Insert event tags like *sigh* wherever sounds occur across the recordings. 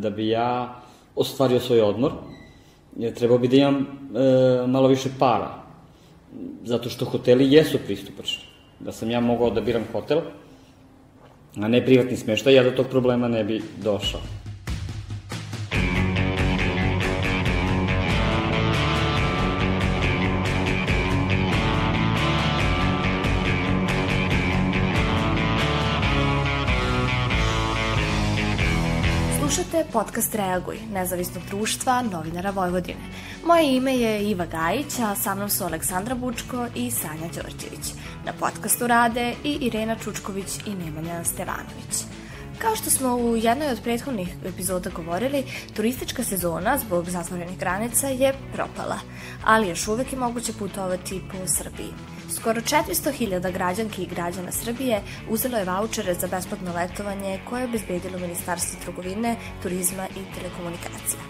Da bi ja ostvario svoj odmor, trebao bi da imam e, malo više para, zato što hoteli jesu pristupačni. Da sam ja mogao da biram hotel, a ne privatni smeštaj, ja do tog problema ne bi došao. Podcast Reaguj, nezavisnog društva novinara Vojvodine. Moje ime je Iva Gajić, a sa mnom su Aleksandra Bučko i Sanja Đorđević. Na podcastu rade i Irena Čučković i Nemanja Stevanović. Kao što smo u jednoj od prethodnih epizoda govorili, turistička sezona zbog zatvorenih granica je propala, ali još uvek je moguće putovati po Srbiji. Skoro 400.000 građanki i građana Srbije uzelo je vouchere za besplatno letovanje koje je obezbedilo Ministarstvo trgovine, turizma i telekomunikacija.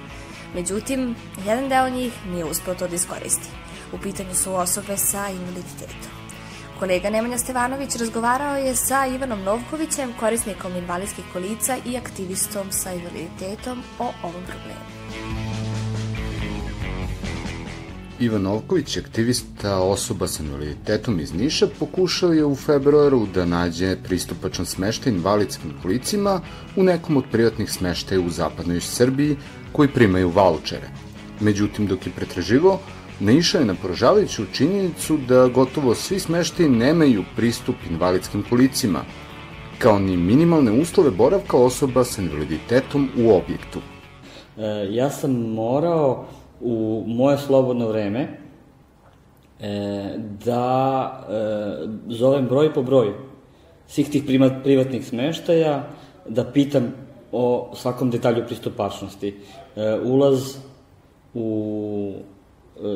Međutim, jedan deo njih nije uspeo to da iskoristi. U pitanju su osobe sa invaliditetom. Kolega Nemanja Stevanović razgovarao je sa Ivanom Novkovićem, korisnikom invalidskih kolica i aktivistom sa invaliditetom o ovom problemu. Ivan Novković, aktivista osoba sa invaliditetom iz Niša, pokušao je u februaru da nađe pristupačan smeštaj invalidskim kolicima u nekom od privatnih smeštaja u zapadnoj Srbiji koji primaju vouchere. Međutim, dok je pretraživo, naišao je na poražavajuću činjenicu da gotovo svi smeštaji nemaju pristup invalidskim kolicima, kao ni minimalne uslove boravka osoba sa invaliditetom u objektu. E, ja sam morao u moje slobodno vreme e, da e, zovem broj po broj svih tih privatnih smeštaja, da pitam o svakom detalju pristupačnosti. E, ulaz u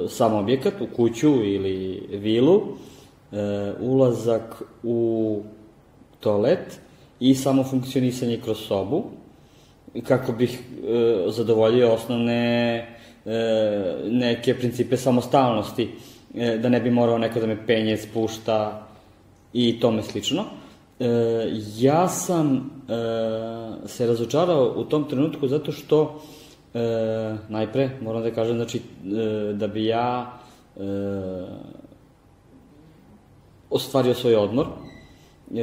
sam objekat, u kuću ili vilu, e, ulazak u toalet i samo funkcionisanje kroz sobu, kako bih e, zadovoljio osnovne E, neke principe samostalnosti, da ne bi morao neko da me penje, spušta i tome slično. Ja sam se razočarao u tom trenutku zato što najpre moram da kažem znači da bi ja ostvario svoj odmor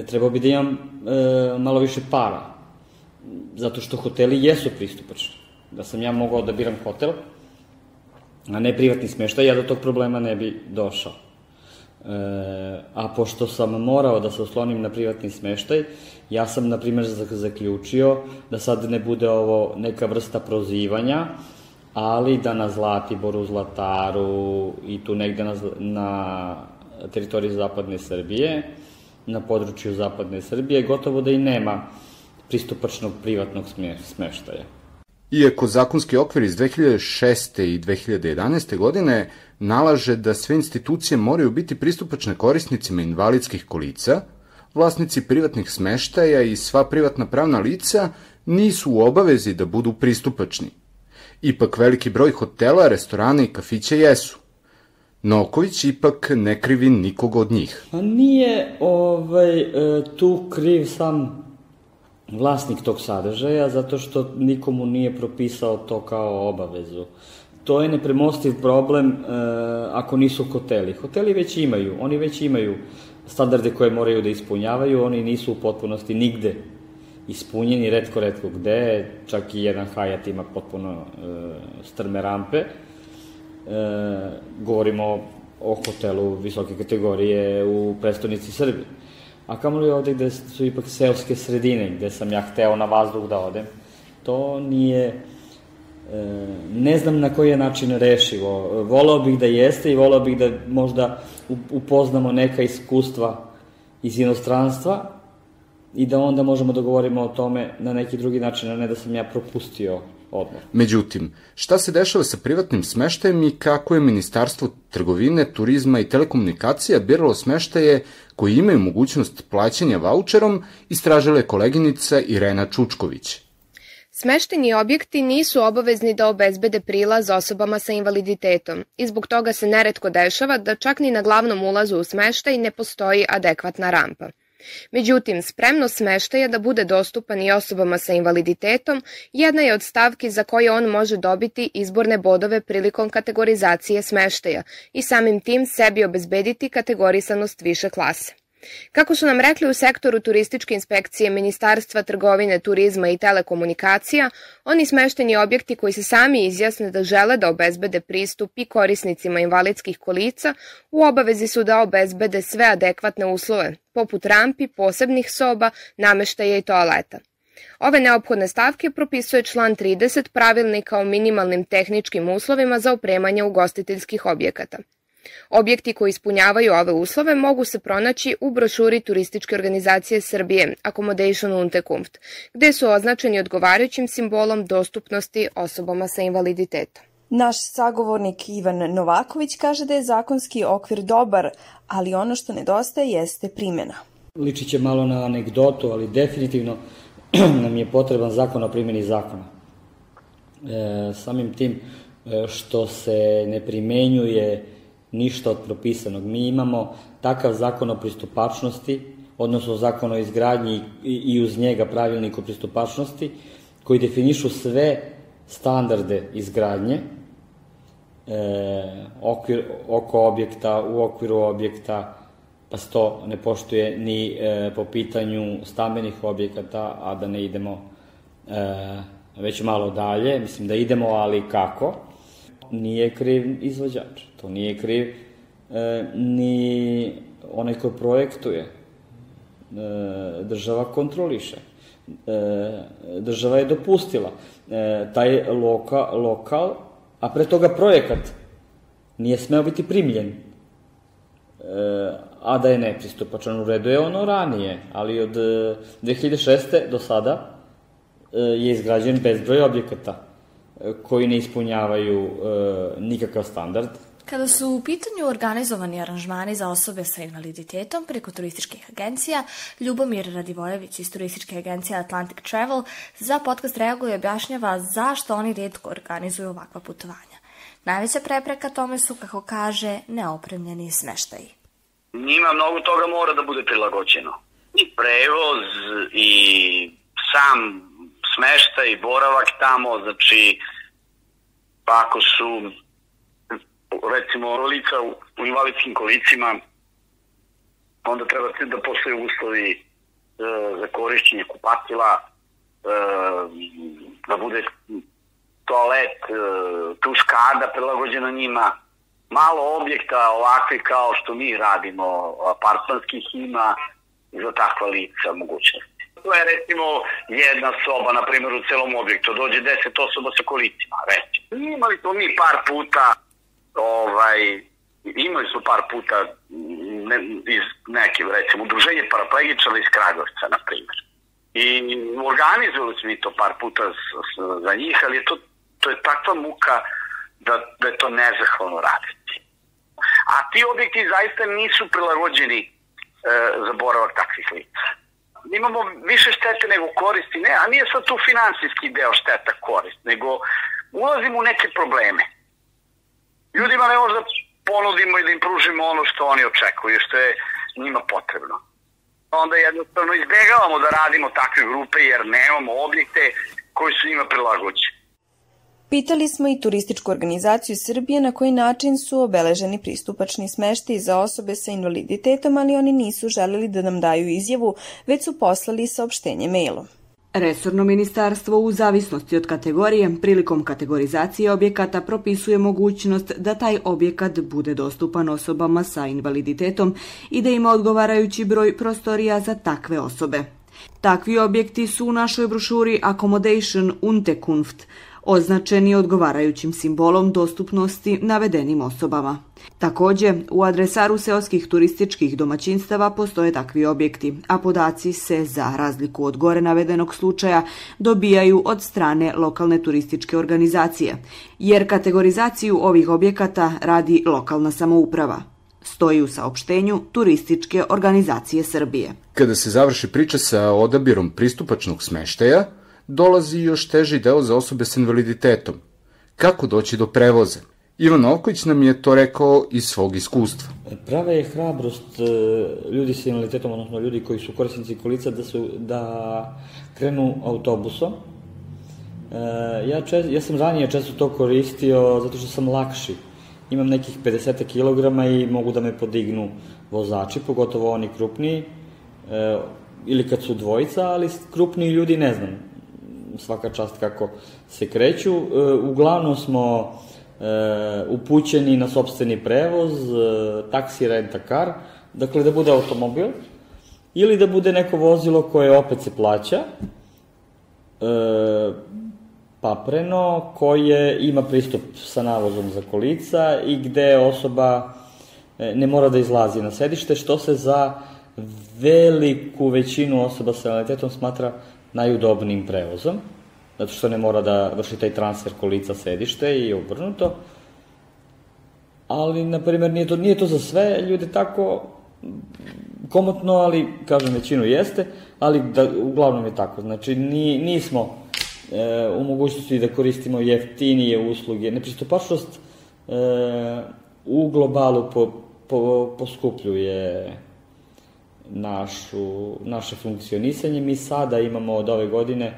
trebao bi da imam malo više para zato što hoteli jesu pristupačni da sam ja mogao da biram hotel a ne privatni smeštaj, ja do tog problema ne bi došao. E, a pošto sam morao da se oslonim na privatni smeštaj, ja sam, na primjer, zaključio da sad ne bude ovo neka vrsta prozivanja, ali da na Zlatiboru, Zlataru i tu negde na, na teritoriji zapadne Srbije, na području zapadne Srbije, gotovo da i nema pristupačnog privatnog smeštaja. Iako zakonski okvir iz 2006. i 2011. godine nalaže da sve institucije moraju biti pristupačne korisnicima invalidskih kolica, vlasnici privatnih smeštaja i sva privatna pravna lica nisu u obavezi da budu pristupačni. Ipak veliki broj hotela, restorana i kafića jesu. Noković ipak ne krivi nikog od njih. A nije ovaj, e, tu kriv sam vlasnik tog sadržaja zato što nikomu nije propisao to kao obavezu. To je nepremostiv problem e, ako nisu hoteli. Hoteli već imaju, oni već imaju standarde koje moraju da ispunjavaju, oni nisu u potpunosti nigde ispunjeni, redko, redko gde, čak i jedan Hyatt ima potpuno e, strme rampe. E, govorimo o hotelu visoke kategorije u prestonici Srbije a li ovde gde su ipak seoske sredine, gde sam ja hteo na vazduh da odem, to nije, e, ne znam na koji je način rešivo. Volao bih da jeste i volao bih da možda upoznamo neka iskustva iz inostranstva i da onda možemo da govorimo o tome na neki drugi način, a ne da sam ja propustio odmah. Međutim, šta se dešava sa privatnim smeštajem i kako je Ministarstvo trgovine, turizma i telekomunikacija biralo smeštaje koji imaju mogućnost plaćanja voucherom, istražila je koleginica Irena Čučković. Smešteni objekti nisu obavezni da obezbede prilaz osobama sa invaliditetom i zbog toga se neretko dešava da čak ni na glavnom ulazu u smeštaj ne postoji adekvatna rampa. Međutim, spremnost smeštaja da bude dostupan i osobama sa invaliditetom jedna je od stavki za koje on može dobiti izborne bodove prilikom kategorizacije smeštaja i samim tim sebi obezbediti kategorisanost više klase. Kako su nam rekli u sektoru turističke inspekcije Ministarstva trgovine, turizma i telekomunikacija, oni smešteni objekti koji se sami izjasne da žele da obezbede pristup i korisnicima invalidskih kolica u obavezi su da obezbede sve adekvatne uslove, poput rampi, posebnih soba, nameštaja i toaleta. Ove neophodne stavke propisuje član 30 pravilnika o minimalnim tehničkim uslovima za opremanje ugostiteljskih objekata. Objekti koji ispunjavaju ove uslove mogu se pronaći u brošuri Turističke organizacije Srbije Accommodation Unterkunft, gde su označeni odgovarajućim simbolom dostupnosti osobama sa invaliditetom. Naš sagovornik Ivan Novaković kaže da je zakonski okvir dobar, ali ono što nedostaje jeste primjena. Liči će malo na anegdotu, ali definitivno *clears throat* nam je potreban zakon o primjeni zakona. E, samim tim e, što se ne primenjuje ništa od propisanog. Mi imamo takav zakon o pristupačnosti, odnosno zakon o izgradnji i uz njega pravilnik o pristupačnosti, koji definišu sve standarde izgradnje, e, okvir, oko objekta, u okviru objekta, pa se to ne poštuje ni e, po pitanju stambenih objekata, a da ne idemo e, već malo dalje, mislim da idemo, ali kako? nije kriv izvođač, to nije kriv e, ni onaj ko projektuje. E, država kontroliše. E, država je dopustila. E, taj loka, lokal, a pre toga projekat, nije smeo biti primljen. E, a da je nepristupačan u redu je ono ranije, ali od 2006. E, do sada e, je izgrađen bezbroj objekata koji ne ispunjavaju e, nikakav standard. Kada su u pitanju organizovani aranžmani za osobe sa invaliditetom preko turističkih agencija, Ljubomir Radivojević iz turističke agencije Atlantic Travel za podcast reaguje i objašnjava zašto oni redko organizuju ovakva putovanja. Najveća prepreka tome su, kako kaže, neopremljeni smeštaji. Njima mnogo toga mora da bude prilagođeno. I prevoz, i sam smešta i boravak tamo, znači pa ako su recimo lica u, u invalidskim kolicima, onda treba da postoje uslovi e, za korišćenje kupatila, e, da bude toalet, e, tuskada prilagođena njima, malo objekta ovakvi kao što mi radimo, apartmanskih ima za takva lica mogućnost. To je recimo jedna soba, na primjer, u celom objektu. Dođe deset osoba sa kolicima, recimo. Imali smo mi par puta, ovaj, imali smo par puta ne, iz neke, recimo, udruženje paraplegičara iz Kragovca, na primjer. I organizovali smo mi to par puta s, s, za njih, ali je to, to je takva muka da, da je to nezahvalno raditi. A ti objekti zaista nisu prilagođeni e, za boravak takvih lica imamo više štete nego koristi, ne, a nije sad tu finansijski deo šteta korist, nego ulazimo u neke probleme. Ljudima ne možda ponudimo i da im pružimo ono što oni očekuju, što je njima potrebno. Onda jednostavno izbegavamo da radimo takve grupe jer nemamo objekte koji su njima prilagođeni. Pitali smo i turističku organizaciju Srbije na koji način su obeleženi pristupačni smešti za osobe sa invaliditetom, ali oni nisu želeli da nam daju izjavu, već su poslali saopštenje mailom. Resorno ministarstvo u zavisnosti od kategorije prilikom kategorizacije objekata propisuje mogućnost da taj objekat bude dostupan osobama sa invaliditetom i da ima odgovarajući broj prostorija za takve osobe. Takvi objekti su u našoj brošuri Accommodation Unterkunft, označeni odgovarajućim simbolom dostupnosti navedenim osobama. Takođe, u adresaru seoskih turističkih domaćinstava postoje takvi objekti, a podaci se, za razliku od gore navedenog slučaja, dobijaju od strane lokalne turističke organizacije, jer kategorizaciju ovih objekata radi lokalna samouprava stoji u saopštenju Turističke organizacije Srbije. Kada se završi priča sa odabirom pristupačnog smeštaja, dolazi još teži deo za osobe s invaliditetom. Kako doći do prevoza? Ivan Novković nam je to rekao iz svog iskustva. Prava je hrabrost e, ljudi sa invaliditetom, odnosno ljudi koji su korisnici kolica da, su, da krenu autobusom. E, ja, čest, ja sam ranije često to koristio zato što sam lakši. Imam nekih 50 kg i mogu da me podignu vozači, pogotovo oni krupniji, e, ili kad su dvojica, ali krupniji ljudi ne znam svaka čast kako se kreću. Uglavnom smo e, upućeni na sobstveni prevoz, e, taksi, renta car, dakle da bude automobil, ili da bude neko vozilo koje opet se plaća, e, papreno, koje ima pristup sa navozom za kolica i gde osoba ne mora da izlazi na sedište, što se za veliku većinu osoba sa invaliditetom smatra najudobnijim prevozom zato što ne mora da vrši taj transfer kolica sedište i obrnuto. Ali, na primjer, nije to, nije to za sve ljude tako komotno, ali, kažem, većinu jeste, ali da, uglavnom je tako. Znači, ni, nismo e, u mogućnosti da koristimo jeftinije usluge. Nepristupačnost e, u globalu po, po, poskupljuje našu, naše funkcionisanje. Mi sada imamo od ove godine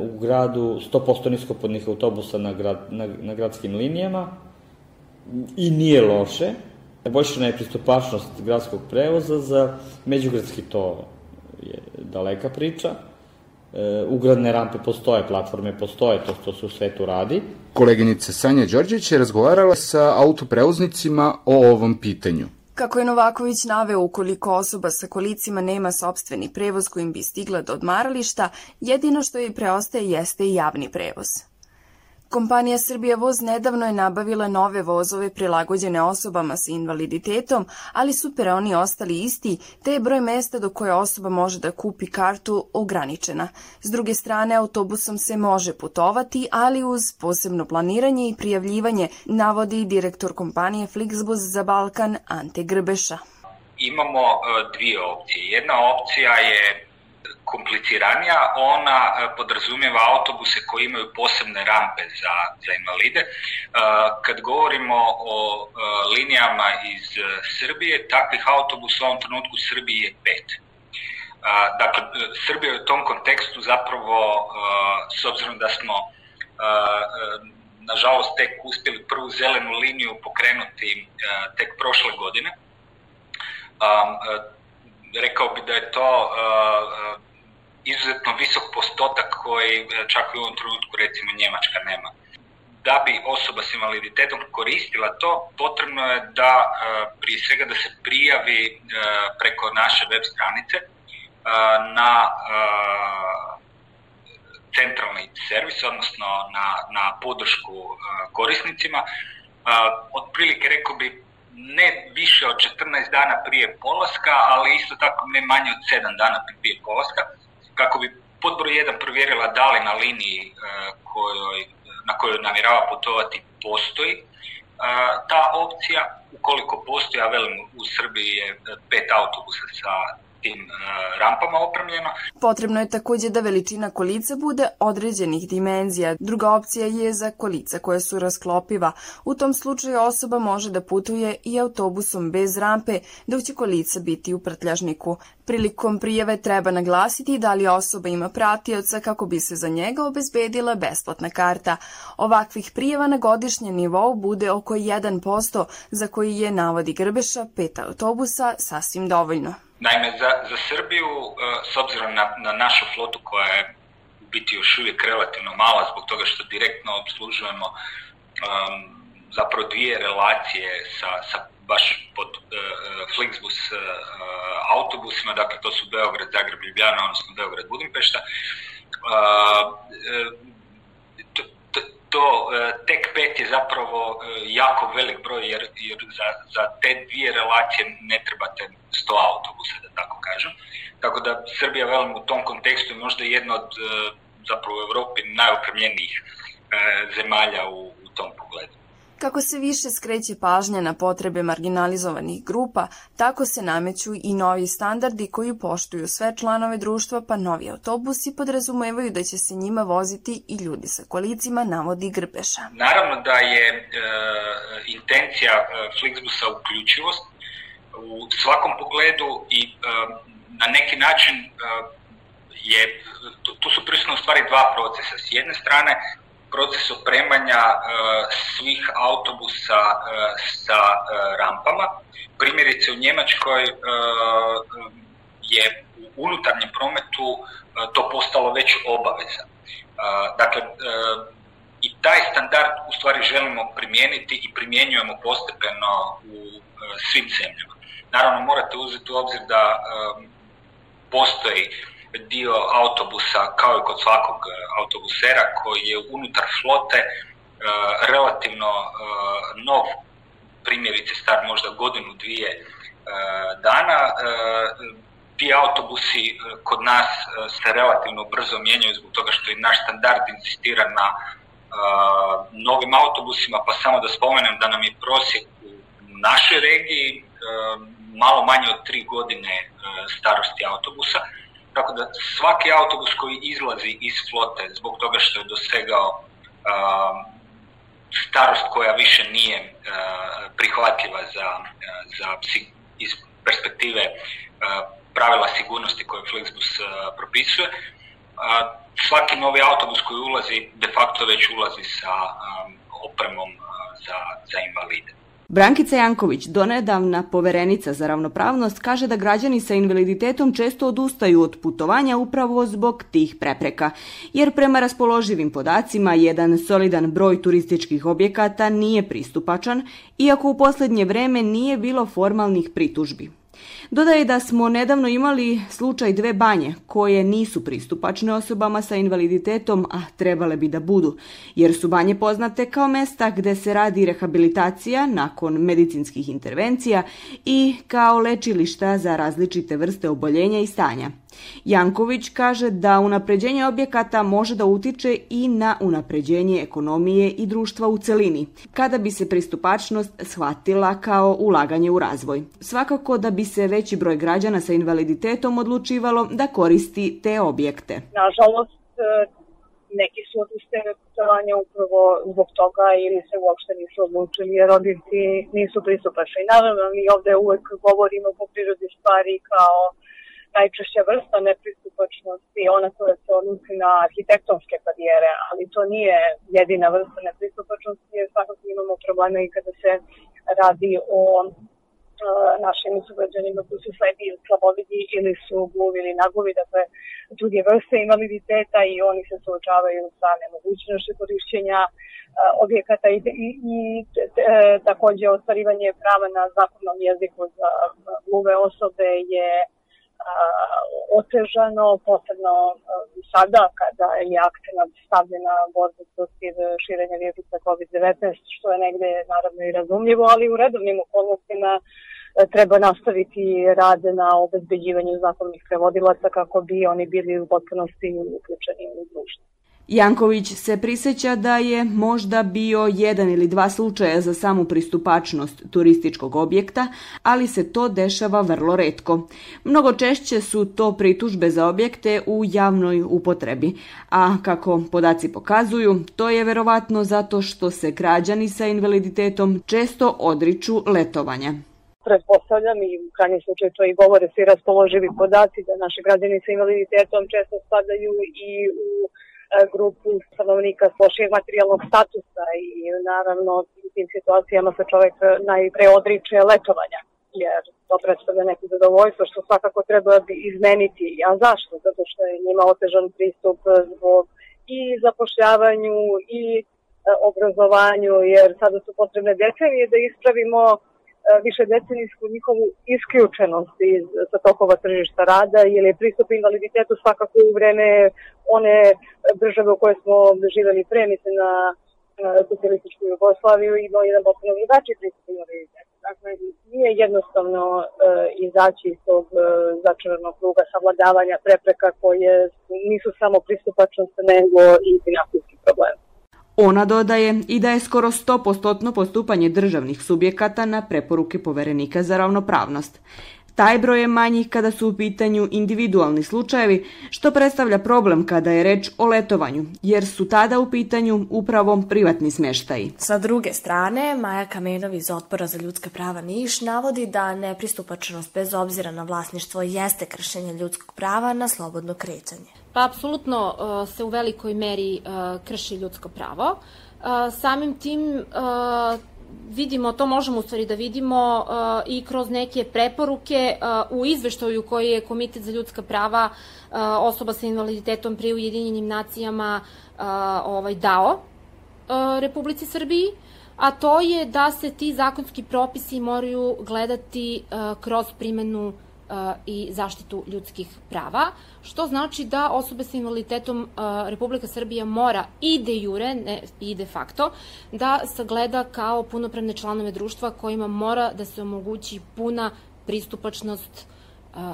u gradu 100% niskopodnih autobusa na, grad, na, na gradskim linijama i nije loše. Poboljšana je pristupačnost gradskog prevoza za međugradski to je daleka priča. E, ugradne rampe postoje, platforme postoje, to što se u svetu radi. Koleginica Sanja Đorđević je razgovarala sa autoprevoznicima o ovom pitanju. Kako je Novaković naveo, ukoliko osoba sa kolicima nema sobstveni prevoz kojim bi stigla do odmarališta, jedino što joj preostaje jeste i javni prevoz. Kompanija Srbija Voz nedavno je nabavila nove vozove prilagođene osobama sa invaliditetom, ali su peroni ostali isti, te je broj mesta do koje osoba može da kupi kartu ograničena. S druge strane, autobusom se može putovati, ali uz posebno planiranje i prijavljivanje, navodi direktor kompanije Flixbus za Balkan Ante Grbeša. Imamo e, dvije opcije. Jedna opcija je kompliciranija, ona e, podrazumijeva autobuse koji imaju posebne rampe za, za invalide. E, kad govorimo o e, linijama iz Srbije, takvih autobusa u ovom trenutku u Srbiji je pet. Dakle, Srbija u tom kontekstu zapravo, s obzirom da smo nažalost tek uspjeli prvu zelenu liniju pokrenuti tek prošle godine, rekao bi da je to izuzetno visok postotak koji e, čak i u ovom trenutku recimo Njemačka nema. Da bi osoba s invaliditetom koristila to, potrebno je da e, prije svega da se prijavi e, preko naše web stranice na centralni servis, odnosno na, na podršku korisnicima. Otprilike rekao bi ne više od 14 dana prije polaska, ali isto tako ne manje od 7 dana prije polaska kako bi pod broj 1 provjerila da li na liniji e, kojoj, na kojoj namjerava putovati postoji e, ta opcija. Ukoliko postoji, a velim u Srbiji je pet autobusa sa tim e, rampama opremljeno. Potrebno je takođe da veličina kolica bude određenih dimenzija. Druga opcija je za kolica koja su rasklopiva. U tom slučaju osoba može da putuje i autobusom bez rampe, dok će kolica biti u prtljažniku. Prilikom prijave treba naglasiti da li osoba ima pratioca kako bi se za njega obezbedila besplatna karta. Ovakvih prijava na godišnjem nivou bude oko 1%, za koji je, navodi Grbeša, pet autobusa sasvim dovoljno. Naime, za, za Srbiju, e, s obzirom na, na našu flotu koja je biti još uvijek relativno mala zbog toga što direktno obslužujemo um, zapravo dvije relacije sa, sa baš pod uh, Flixbus uh, autobusima, dakle to su Beograd, Zagreb, Ljubljana, odnosno Beograd, Budimpešta. Uh, to, to tek pet je zapravo jako velik broj jer, jer za, za te dvije relacije ne trebate 100 autobusa, da tako kažem. Tako da Srbija velim u tom kontekstu je možda jedna od zapravo u Evropi najopremljenijih zemalja u, u tom pogledu. Kako se više skreće pažnja na potrebe marginalizovanih grupa, tako se nameću i novi standardi koji poštuju sve članove društva, pa novi autobusi podrazumevaju da će se njima voziti i ljudi sa kolicima, navodi Grbeša. Naravno da je e, intencija e, Flixbusa uključivost u svakom pogledu i e, na neki način e, je, tu su prisutno u stvari dva procesa. S jedne strane, proces opremanja e, svih autobusa e, sa e, rampama. Primjerice u Njemačkoj je u unutarnjem prometu to postalo već obaveza. Dakle, i taj standard u stvari želimo primijeniti i primjenjujemo postepeno u svim zemljama. Naravno, morate uzeti u obzir da postoji dio autobusa kao i kod svakog e, autobusera koji je unutar flote e, relativno e, nov, primjerice star možda godinu, dvije dana. Ti autobusi kod nas se relativno brzo mijenjaju zbog toga što je naš standard insistira na novim autobusima, pa samo da spomenem da nam je prosjek u našoj regiji malo manje od tri godine starosti autobusa tako da svaki autobus koji izlazi iz flote zbog toga što je dosegao uh, starost koja više nije uh, prihvatljiva za, uh, za iz perspektive uh, pravila sigurnosti koje Flixbus uh, propisuje, uh, svaki novi autobus koji ulazi de facto već ulazi sa um, opremom uh, za, za invalide. Brankica Janković, donedavna poverenica za ravnopravnost, kaže da građani sa invaliditetom često odustaju od putovanja upravo zbog tih prepreka, jer prema raspoloživim podacima jedan solidan broj turističkih objekata nije pristupačan, iako u poslednje vreme nije bilo formalnih pritužbi. Dodaje da smo nedavno imali slučaj dve banje koje nisu pristupačne osobama sa invaliditetom, a trebale bi da budu, jer su banje poznate kao mesta gde se radi rehabilitacija nakon medicinskih intervencija i kao lečilišta za različite vrste oboljenja i stanja. Janković kaže da unapređenje objekata može da utiče i na unapređenje ekonomije i društva u celini, kada bi se pristupačnost shvatila kao ulaganje u razvoj. Svakako da bi se veći broj građana sa invaliditetom odlučivalo da koristi te objekte. Nažalost, e, neki su odustali od putovanja upravo zbog toga ili se uopšte nisu odlučili jer objekti nisu pristupačni. Naravno, mi ovde uvek govorimo po prirodi stvari kao najčešća vrsta nepristupačnosti, ona koja se odnosi na arhitektonske barijere, ali to nije jedina vrsta nepristupačnosti, jer svakako imamo probleme i kada se radi o našim sugrađanima koji su slepi ili slabovidi ili su gluvi ili nagluvi, dakle druge vrste invaliditeta i oni se suočavaju sa nemogućnošću korišćenja objekata i, i, i e, takođe ostvarivanje prava na zakonom jeziku za gluve osobe je otežano, posebno sada kada je akcenat stavljen na borbu protiv širenja virusa COVID-19, što je negde naravno i razumljivo, ali u redovnim okolnostima treba nastaviti rad na obezbeđivanju zakonnih prevodilaca kako bi oni bili u potpunosti uključeni u društvo. Janković se priseća da je možda bio jedan ili dva slučaja za samu pristupačnost turističkog objekta, ali se to dešava vrlo redko. Mnogo češće su to pritužbe za objekte u javnoj upotrebi, a kako podaci pokazuju, to je verovatno zato što se građani sa invaliditetom često odriču letovanja pretpostavljam i u krajnjem slučaju to i govore svi raspoloživi podaci da naši građani sa invaliditetom često spadaju i u grupu stanovnika lošijeg materijalnog statusa i naravno u tim situacijama se čovek najpre odriče letovanja jer to predstavlja neko zadovoljstvo što svakako treba bi izmeniti. A zašto? Zato što je njima otežan pristup zbog i zapošljavanju i e, obrazovanju, jer sada su potrebne decenije da ispravimo E, više decenijsku njihovu isključenost iz sa tokova tržišta rada, jer je pristup invaliditetu svakako u vreme one države u koje smo živeli pre, mislim na socijalističku Jugoslaviju i jedan potpuno drugačiji pristup invaliditetu. Dakle, nije jednostavno e, izaći iz tog e, začaranog kruga savladavanja prepreka koje nisu samo pristupačnost, nego i finansijski problem. Ona dodaje i da je skoro 100% postupanje državnih subjekata na preporuke poverenika za ravnopravnost. Taj broj je manji kada su u pitanju individualni slučajevi, što predstavlja problem kada je reč o letovanju, jer su tada u pitanju upravo privatni smeštaji. Sa druge strane, Maja Kamenov iz Otpora za ljudska prava Niš navodi da nepristupačnost bez obzira na vlasništvo jeste kršenje ljudskog prava na slobodno krećanje. Pa, apsolutno uh, se u velikoj meri uh, krši ljudsko pravo. Uh, samim tim vidimo, to možemo u stvari da vidimo uh, i kroz neke preporuke uh, u izveštaju koji je Komitet za ljudska prava uh, osoba sa invaliditetom pri Ujedinjenim nacijama ovaj, dao Republici Srbiji, a to je da se ti zakonski propisi moraju gledati kroz primenu i zaštitu ljudskih prava, što znači da osobe sa invaliditetom Republika Srbija mora i de jure, ne i de facto, da sagleda kao punopravne članove društva kojima mora da se omogući puna pristupačnost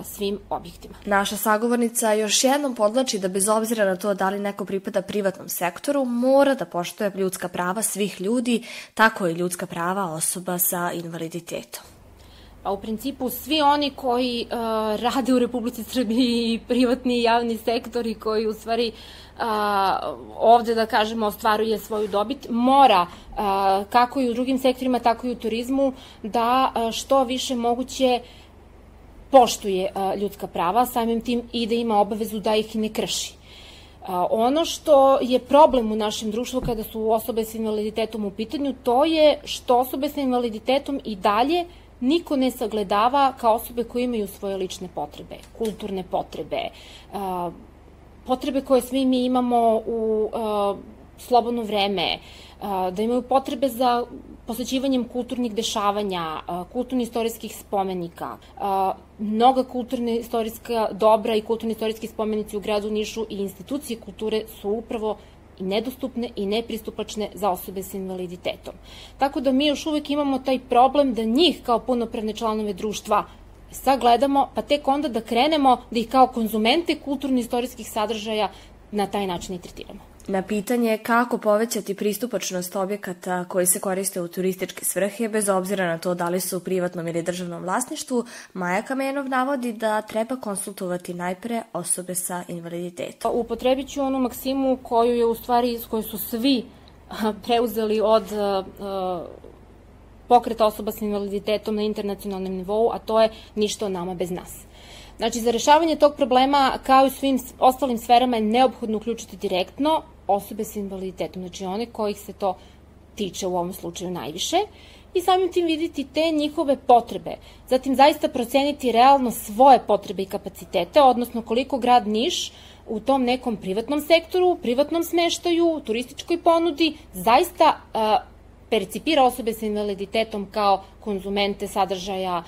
svim objektima. Naša sagovornica još jednom podlači da bez obzira na to da li neko pripada privatnom sektoru, mora da poštoje ljudska prava svih ljudi, tako i ljudska prava osoba sa invaliditetom. Pa u principu svi oni koji uh, rade u Republici Srbiji i privatni i javni sektori koji u stvari uh, ovde da kažemo ostvaruje svoju dobit, mora uh, kako i u drugim sektorima, tako i u turizmu da uh, što više moguće poštuje uh, ljudska prava, samim tim i da ima obavezu da ih ne krši. Ono što je problem u našem društvu kada su osobe sa invaliditetom u pitanju, to je što osobe sa invaliditetom i dalje niko ne sagledava kao osobe koje imaju svoje lične potrebe, kulturne potrebe, potrebe koje svi mi imamo u slobodno vreme, da imaju potrebe za posećivanjem kulturnih dešavanja, kulturno-istorijskih spomenika. Mnoga kulturno-istorijska dobra i kulturno-istorijski spomenici u gradu Nišu i institucije kulture su upravo i nedostupne i nepristupačne za osobe sa invaliditetom. Tako da mi još uvek imamo taj problem da njih kao punopravne članove društva sagledamo, pa tek onda da krenemo da ih kao konzumente kulturno-istorijskih sadržaja na taj način i tretiramo. Na pitanje kako povećati pristupačnost objekata koji se koriste u turističke svrhe, bez obzira na to da li su u privatnom ili državnom vlasništvu, Maja Kamenov navodi da treba konsultovati najpre osobe sa invaliditetom. Upotrebit ću onu maksimu koju je u stvari, koju su svi preuzeli od pokreta osoba sa invaliditetom na internacionalnom nivou, a to je ništa o nama bez nas. Znači, za rešavanje tog problema, kao i svim ostalim sferama, je neophodno uključiti direktno osobe sa invaliditetom, znači one kojih se to tiče u ovom slučaju najviše, i samim tim videti te njihove potrebe. Zatim zaista proceniti realno svoje potrebe i kapacitete, odnosno koliko grad Niš u tom nekom privatnom sektoru, privatnom smeštaju, turističkoj ponudi, zaista uh, percipira osobe sa invaliditetom kao konzumente sadržaja,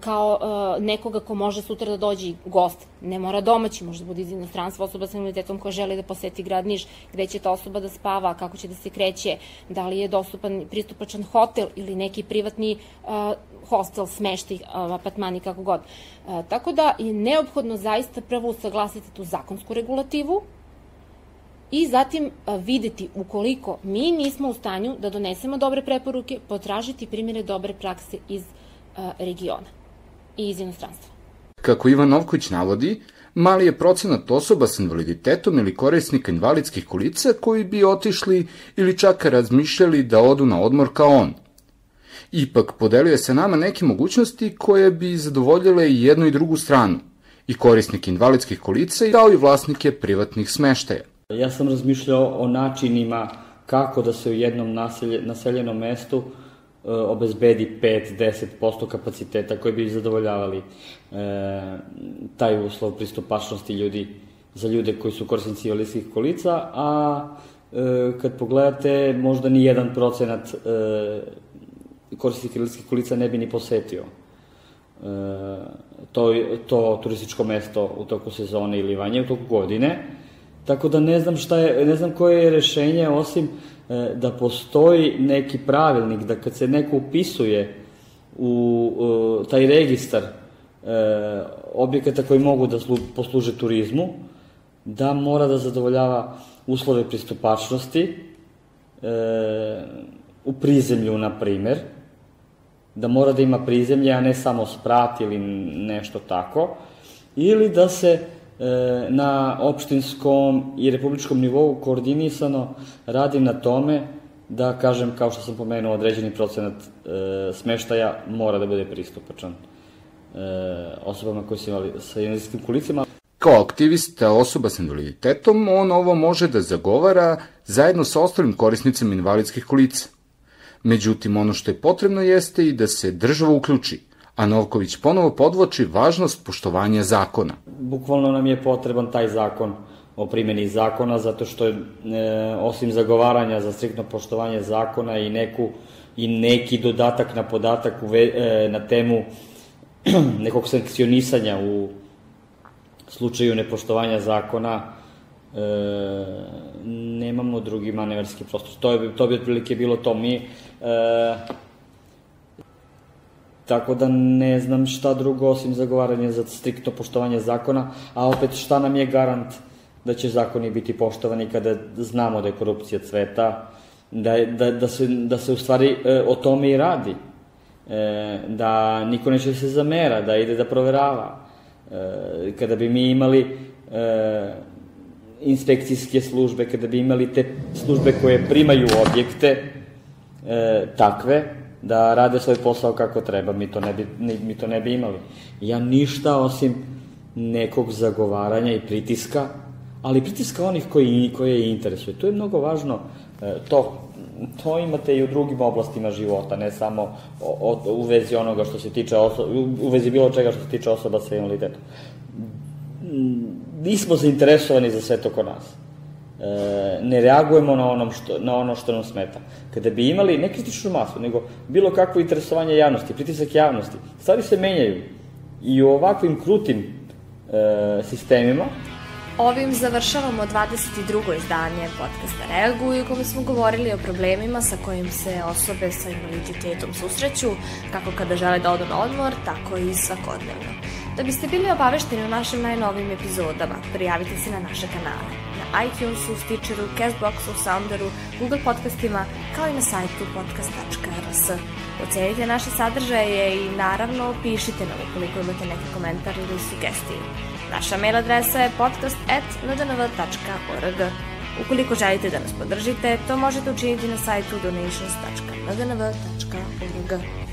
kao nekoga ko može sutra da dođe gost. Ne mora domaći, može da bude iz inostranstva osoba sa invaliditetom koja želi da poseti grad Niš, gde će ta osoba da spava, kako će da se kreće, da li je dostupan, pristupačan hotel ili neki privatni hostel, smeštaj, apartmani, kako god. Tako da je neophodno zaista prvo usaglasiti tu zakonsku regulativu, i zatim videti ukoliko mi nismo u stanju da donesemo dobre preporuke, potražiti primjere dobre prakse iz regiona i iz inostranstva. Kako Ivan Novković navodi, mali je procenat osoba sa invaliditetom ili korisnika invalidskih kolica koji bi otišli ili čak razmišljali da odu na odmor kao on. Ipak podelio se nama neke mogućnosti koje bi zadovoljile i jednu i drugu stranu, i korisnike invalidskih kolica kao i vlasnike privatnih smeštaja. Ja sam razmišljao o načinima kako da se u jednom naselje, naseljenom mestu e, obezbedi 5-10% kapaciteta koji bi zadovoljavali e, taj uslov pristupačnosti ljudi za ljude koji su korisnici invalidskih kolica, a e, kad pogledate možda ni jedan procenat e, korisnika invalidskih kolica ne bi ni posetio e, to, to turističko mesto u toku sezone ili vanje u toku godine Tako da ne znam šta je, ne znam koje je rešenje osim e, da postoji neki pravilnik da kad se neko upisuje u, u taj registar e, objekata koji mogu da slu, posluže turizmu, da mora da zadovoljava uslove pristupačnosti, u prizemlju, na primer, da mora da ima prizemlje, a ne samo sprat ili nešto tako, ili da se e, na opštinskom i republičkom nivou koordinisano radi na tome da, kažem, kao što sam pomenuo, određeni procenat e, smeštaja mora da bude pristupačan e, osobama koji su imali sa invalidijskim kolicima. Kao aktivista osoba sa invaliditetom, on ovo može da zagovara zajedno sa ostalim korisnicima invalidskih kolica. Međutim, ono što je potrebno jeste i da se država uključi, a Novković ponovo podvoči važnost poštovanja zakona. Bukvalno nam je potreban taj zakon o primjeni zakona, zato što je, e, osim zagovaranja za striktno poštovanje zakona i neku i neki dodatak na podatak u, e, na temu *clears throat* nekog sankcionisanja u slučaju nepoštovanja zakona, e, nemamo drugi manevarski prostor. To, je, to bi otprilike bilo to. Mi, e, tako da ne znam šta drugo osim zagovaranje za striktno poštovanje zakona, a opet šta nam je garant da će zakoni biti poštovani kada znamo da je korupcija cveta, da, da, da, se, da se u stvari e, o tome i radi, e, da niko neće da se zamera, da ide da proverava. E, kada bi mi imali e, inspekcijske službe, kada bi imali te službe koje primaju objekte e, takve, da rade svoj posao kako treba, mi to ne bi, mi to ne bi imali. Ja ništa osim nekog zagovaranja i pritiska, ali pritiska onih koji, koje interesuje. To je mnogo važno, e, to, to imate i u drugim oblastima života, ne samo o, o, u vezi onoga što se tiče, oso, u vezi bilo čega što se tiče osoba sa invaliditetom nismo zainteresovani za sve to kod nas. E, ne reagujemo na, onom što, na ono što nam smeta. Kada bi imali ne kritičnu masu, nego bilo kakvo interesovanje javnosti, pritisak javnosti, stvari se menjaju. I u ovakvim krutim e, sistemima Ovim završavamo 22. izdanje podcasta Reaguju u kome smo govorili o problemima sa kojim se osobe sa invaliditetom susreću, kako kada žele da odu na odmor, tako i svakodnevno. Da biste bili obavešteni o našim najnovim epizodama, prijavite se na naše kanale. ITunesu, Stitcheru, Castboxu, Sounderu, Google podcastima, kao i na sajtu podcast.rs. Ocenite naše sadržaje i naravno pišite nam ukoliko imate neki komentar ili sugestiju. Naša mail adresa je podcast.ndnv.org. Ukoliko želite da nas podržite, to možete učiniti na sajtu donations.ndnv.org.